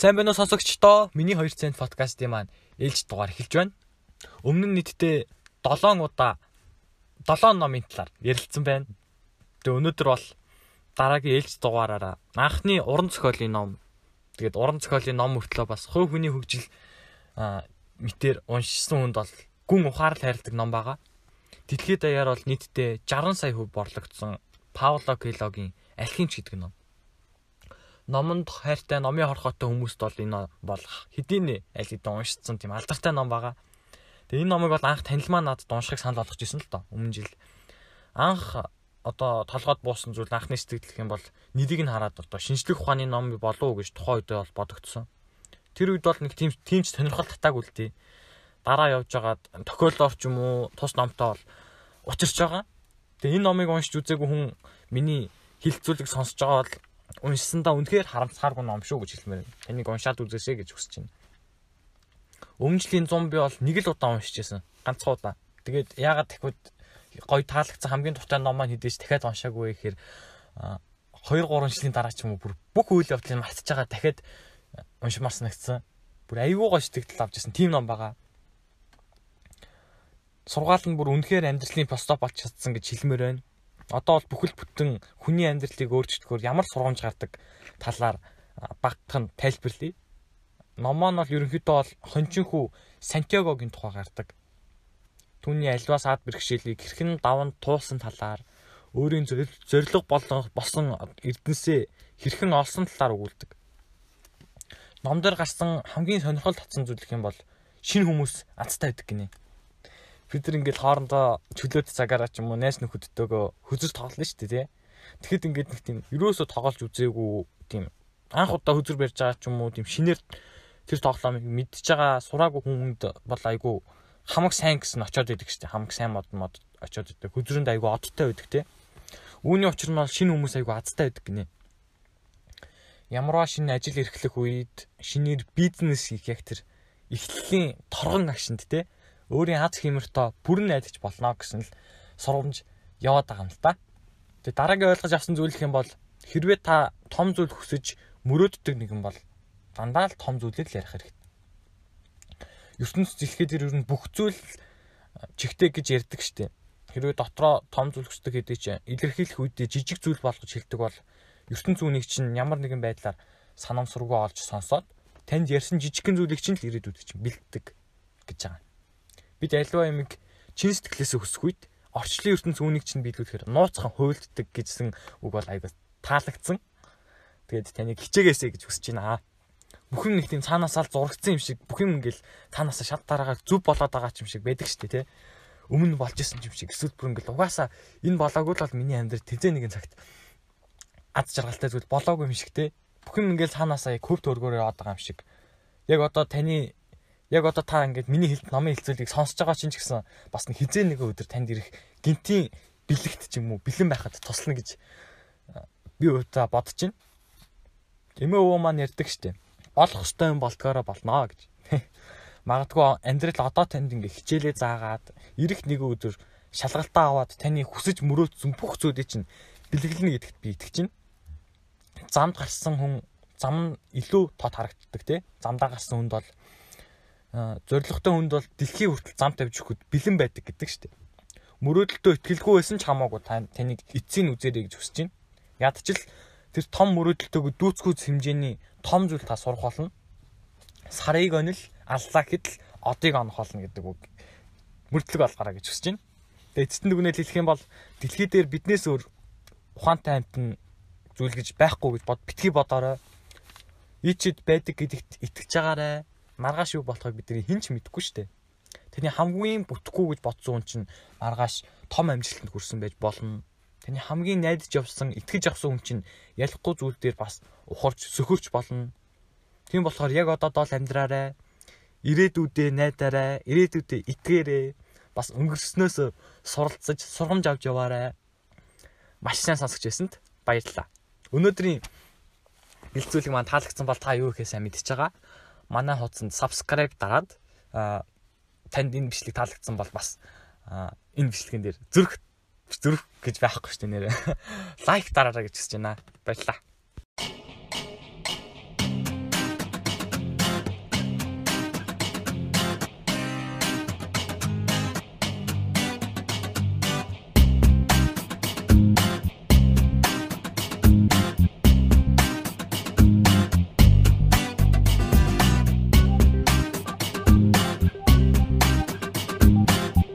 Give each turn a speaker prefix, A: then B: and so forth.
A: Сайн байна уу сонсогчдоо? Миний 2 цент подкастын маань ээлж дугаар эхэлж байна. Өмнө нь нийтдээ 7 удаа 7 номын талаар ярилцсан байна. Тэгээ өнөөдөр бол дараагийн ээлж дугаараараа анхны уран зохиолын ном тэгээд уран зохиолын ном мөртлөө бас хувь хүний хөгжил мэтэр уншсан хүнд бол гүн ухаарал хайрладаг ном байгаа. Дэлхийд даяар бол нийтдээ 60 сая хөв борлогдсон Пауло Коэлогийн Алхимч гэдэг ном номонд хайртай номын хорхотой хүмүүст бол энэ бол хэдийн аль хэдийн уншицсан тийм алдартай ном байгаа. Тэгээ энэ номыг бол анх танил маа надад уншихыг санал болгож ирсэн л доо өмнө жил. Анх одоо толгойд буусан зүйл анхны сэтгэл гэх юм бол нэрийг нь хараад одоо шинжлэх ухааны ном болов уу гэж тухайн үедээ бол бодогдсон. Тэр үед бол нэг тийм тиймч сонирхол татаагүй л дээ. Дараа явж байгаад тохиолдоор ч юм уу тус номтой бол учирч байгаа. Тэгээ энэ номыг уншиж үзээгүй хүн миний хилцүүлэг сонсож байгаа бол уншсандаа үнэхээр харамсааргүй ном шүү гэж хэлмээр байна. Таныг уншаад үзээсэй гэж хүсэж байна. Өмнө жилийн зомби бол нэг л удаа уншижсэн. Ганцхан удаа. Тэгээд яагаад дахиад гоё таалагдсан хамгийн дуртай ном маань хэдэж дахиад уншаагүй гэхээр 2 3 жилийн дараа ч юм уу бүр бүх үйл явдлыг мартаж байгаа дахиад уншмаар санагдсан. Бүр аюу гоё сэтгэл авч ирсэн тийм ном байгаа. Сургаал нь бүр үнэхээр амьдралын постоо болж чадсан гэж хэлмээр байна одоо бол бүхэл бүтэн хүний амьдралыг өөрчлөхөөр ямар сургамж гардаг талаар багтах нь тайлбарлая. Номоо нь бол ерөнхийдөө бол хончинхүү Сантьягогийн тухай гардаг. Түүний альваас ад бэрхшээлийг хэрхэн даван туулсан талаар өөрийн зориг болсон эрдэнсээ хэрхэн олсон талаар өгүүлдэг. Ном дээр гарсан хамгийн сонирхол татсан зүйл гэх юм бол шинэ хүмүүс азтай байдаг гинэ бид нар ингээд хоорондоо чөлөөт цагаараа ч юм уу найс нөхөдтэйгөө хөзөр тоглоно шүү дээ тий. Тэгэхэд ингээд нэг тийм ерөөсө тоглож үзээгүй тийм анх удаа хөзөр барьж байгаа ч юм уу тийм шинээр тэр тоглоомыг мэдж байгаа сураагүй хүнд бол айгүй хамаг сайн гэсэн очиод идэг шүү дээ. Хамаг сайн мод мод очиод идэг. Хөзрөнд айгүй одтой байдаг тий. Үүний учир нь бол шинэ хүмүүс айгүй азтай байдаг гинэ. Ямарваа шинэ ажил эрхлэх үед шинээр бизнес хийх яг тэр эхлэлийн торгон агшинд тий өөрийн аз хэмэртөө бүрэн найдаж болно гэсэн л сургамж яваад байгаа юм л та. Тэгээ дараагийн ойлгож авсан зүйл гэх юм бол хэрвээ та том зүйл хүсэж мөрөөддөг нэгэн бол дандаа л том зүйлийг л ярих хэрэгтэй. ертөнц зэлхэд ер нь бүх зүйл чигтэй гэж ярьдаг штеп. Хэрвээ дотроо том зүйл хүсдэг хэдий ч илэрхийлэх үедээ жижиг зүйл болгож хэлдэг бол ертөнц үнийг чинь ямар нэгэн байдлаар санамсаргүй олж сонсоод танд ярьсан жижигхэн зүйлийг чинь л ирээдүйд чинь бэлддэг гэж байгаа бид альва ямиг чин сэтгэлээсээ хүсэх үед орчлын ертөнц үүнийг чинь биелүүлэхээр нууцхан хуйлддаг гэжсэн үг бол айгуу таалагдсан. Тэгээд таныг хичээгээсэй гэж хүсэж байна. Бүхэн нэг тийм цаанаасаа зурагдсан юм шиг бүх юм ингээл цаанаасаа шат дараагаа зүв болоод байгаа юм шиг байдаг шүү дээ, тэ. Өмнө болж исэн юм шиг эсвэл бүр ингээл угаасаа энэ болоогүй л бол миний амьдрал тэмцээ нэгэн цагт аз жаргалтай зүйл болоогүй юм шиг те. Бүх юм ингээл цаанаасаа хөв төргөөр яваад байгаа юм шиг. Яг одоо таны яг одоо та ингээд миний хэлт номын хэлцүүлгийг сонсож байгаа чинь ч гэсэн бас хизээ нэг өдөр танд ирэх гинтийн бэлэгт ч юм уу бэлэн байхад туслана гэж би өөдөө бодож байна. Эмээ өвөө маань ярьдаг штеп. Болох хөстэй юм болдгоороо болно гэж. Магадгүй амьдрал одоо танд ингээ хичээлээ заагаад ирэх нэг өдөр шалгалтаа аваад таны хүсэж мөрөөдсөн бүх зүйлийг чинь бэлэглэнэ гэдэгт би итгэж байна. Замд гарсан хүн зам нь илүү тод харагддаг те. Замдаа гарсан хүнд бол зоригтой хүнд бол дэлхийн хүртэл зам тавьж өгөхөд бэлэн байдаг гэдэг шүү дээ. Мөрөөдөлтөө итгэлгүй байсан ч хамаагүй таныг эцсийн үзээрэй гэж хүсэж байна. Ядчил тэр том мөрөөдөлтөөгөө дүүцгүүц хэмжээний том зүйл та сурах болно. Сарыг онил аллаа гэдэл одыг онох болно гэдэг үг. Мөрдлөг болгоорой гэж хүсэж байна. Тэгээ эцэст нь дүгнэлт хэлэх юм бол дэлхий дээр биднээс өөр ухаантай амтан зүйл гэж байхгүй гэж бод битгий бодоорой. Ичэд байдаг гэдэгт итгэж байгаарай маргааш юу болохыг бидний хэн ч мэдэхгүй шүү дээ. Таны хамгийн бүтэхгүй гэж бодсон хүн чинь маргааш том амжилтанд хүрсэн байж болно. Таны хамгийн найдаж явсан, итгэж авсан хүн чинь ялахгүй зүйл дээр бас ухарч сөхөрч болно. Тийм болохоор яг одоо дол амьдраарай. Ирээдүйдээ найдаарай. Ирээдүйдээ итгээрэй. Бас өнгөрснөөс суралцаж, сургамж авч яваарай. Маш сайн сонсогч байсанд баярлалаа. Өнөөдрийн бэлцүүлэг маань таалагдсан бол та юу ихээ сайн мэдчихэж байгаа манай хуудсанд subscribe дараад танд энэ бичлэг таалагдсан бол бас энэ бичлэгэн дээр зүрх зүрх гэж байхгүй шүү дээ нэрээ. Лайк дараарай гэж хүсэж байна. Баярлалаа.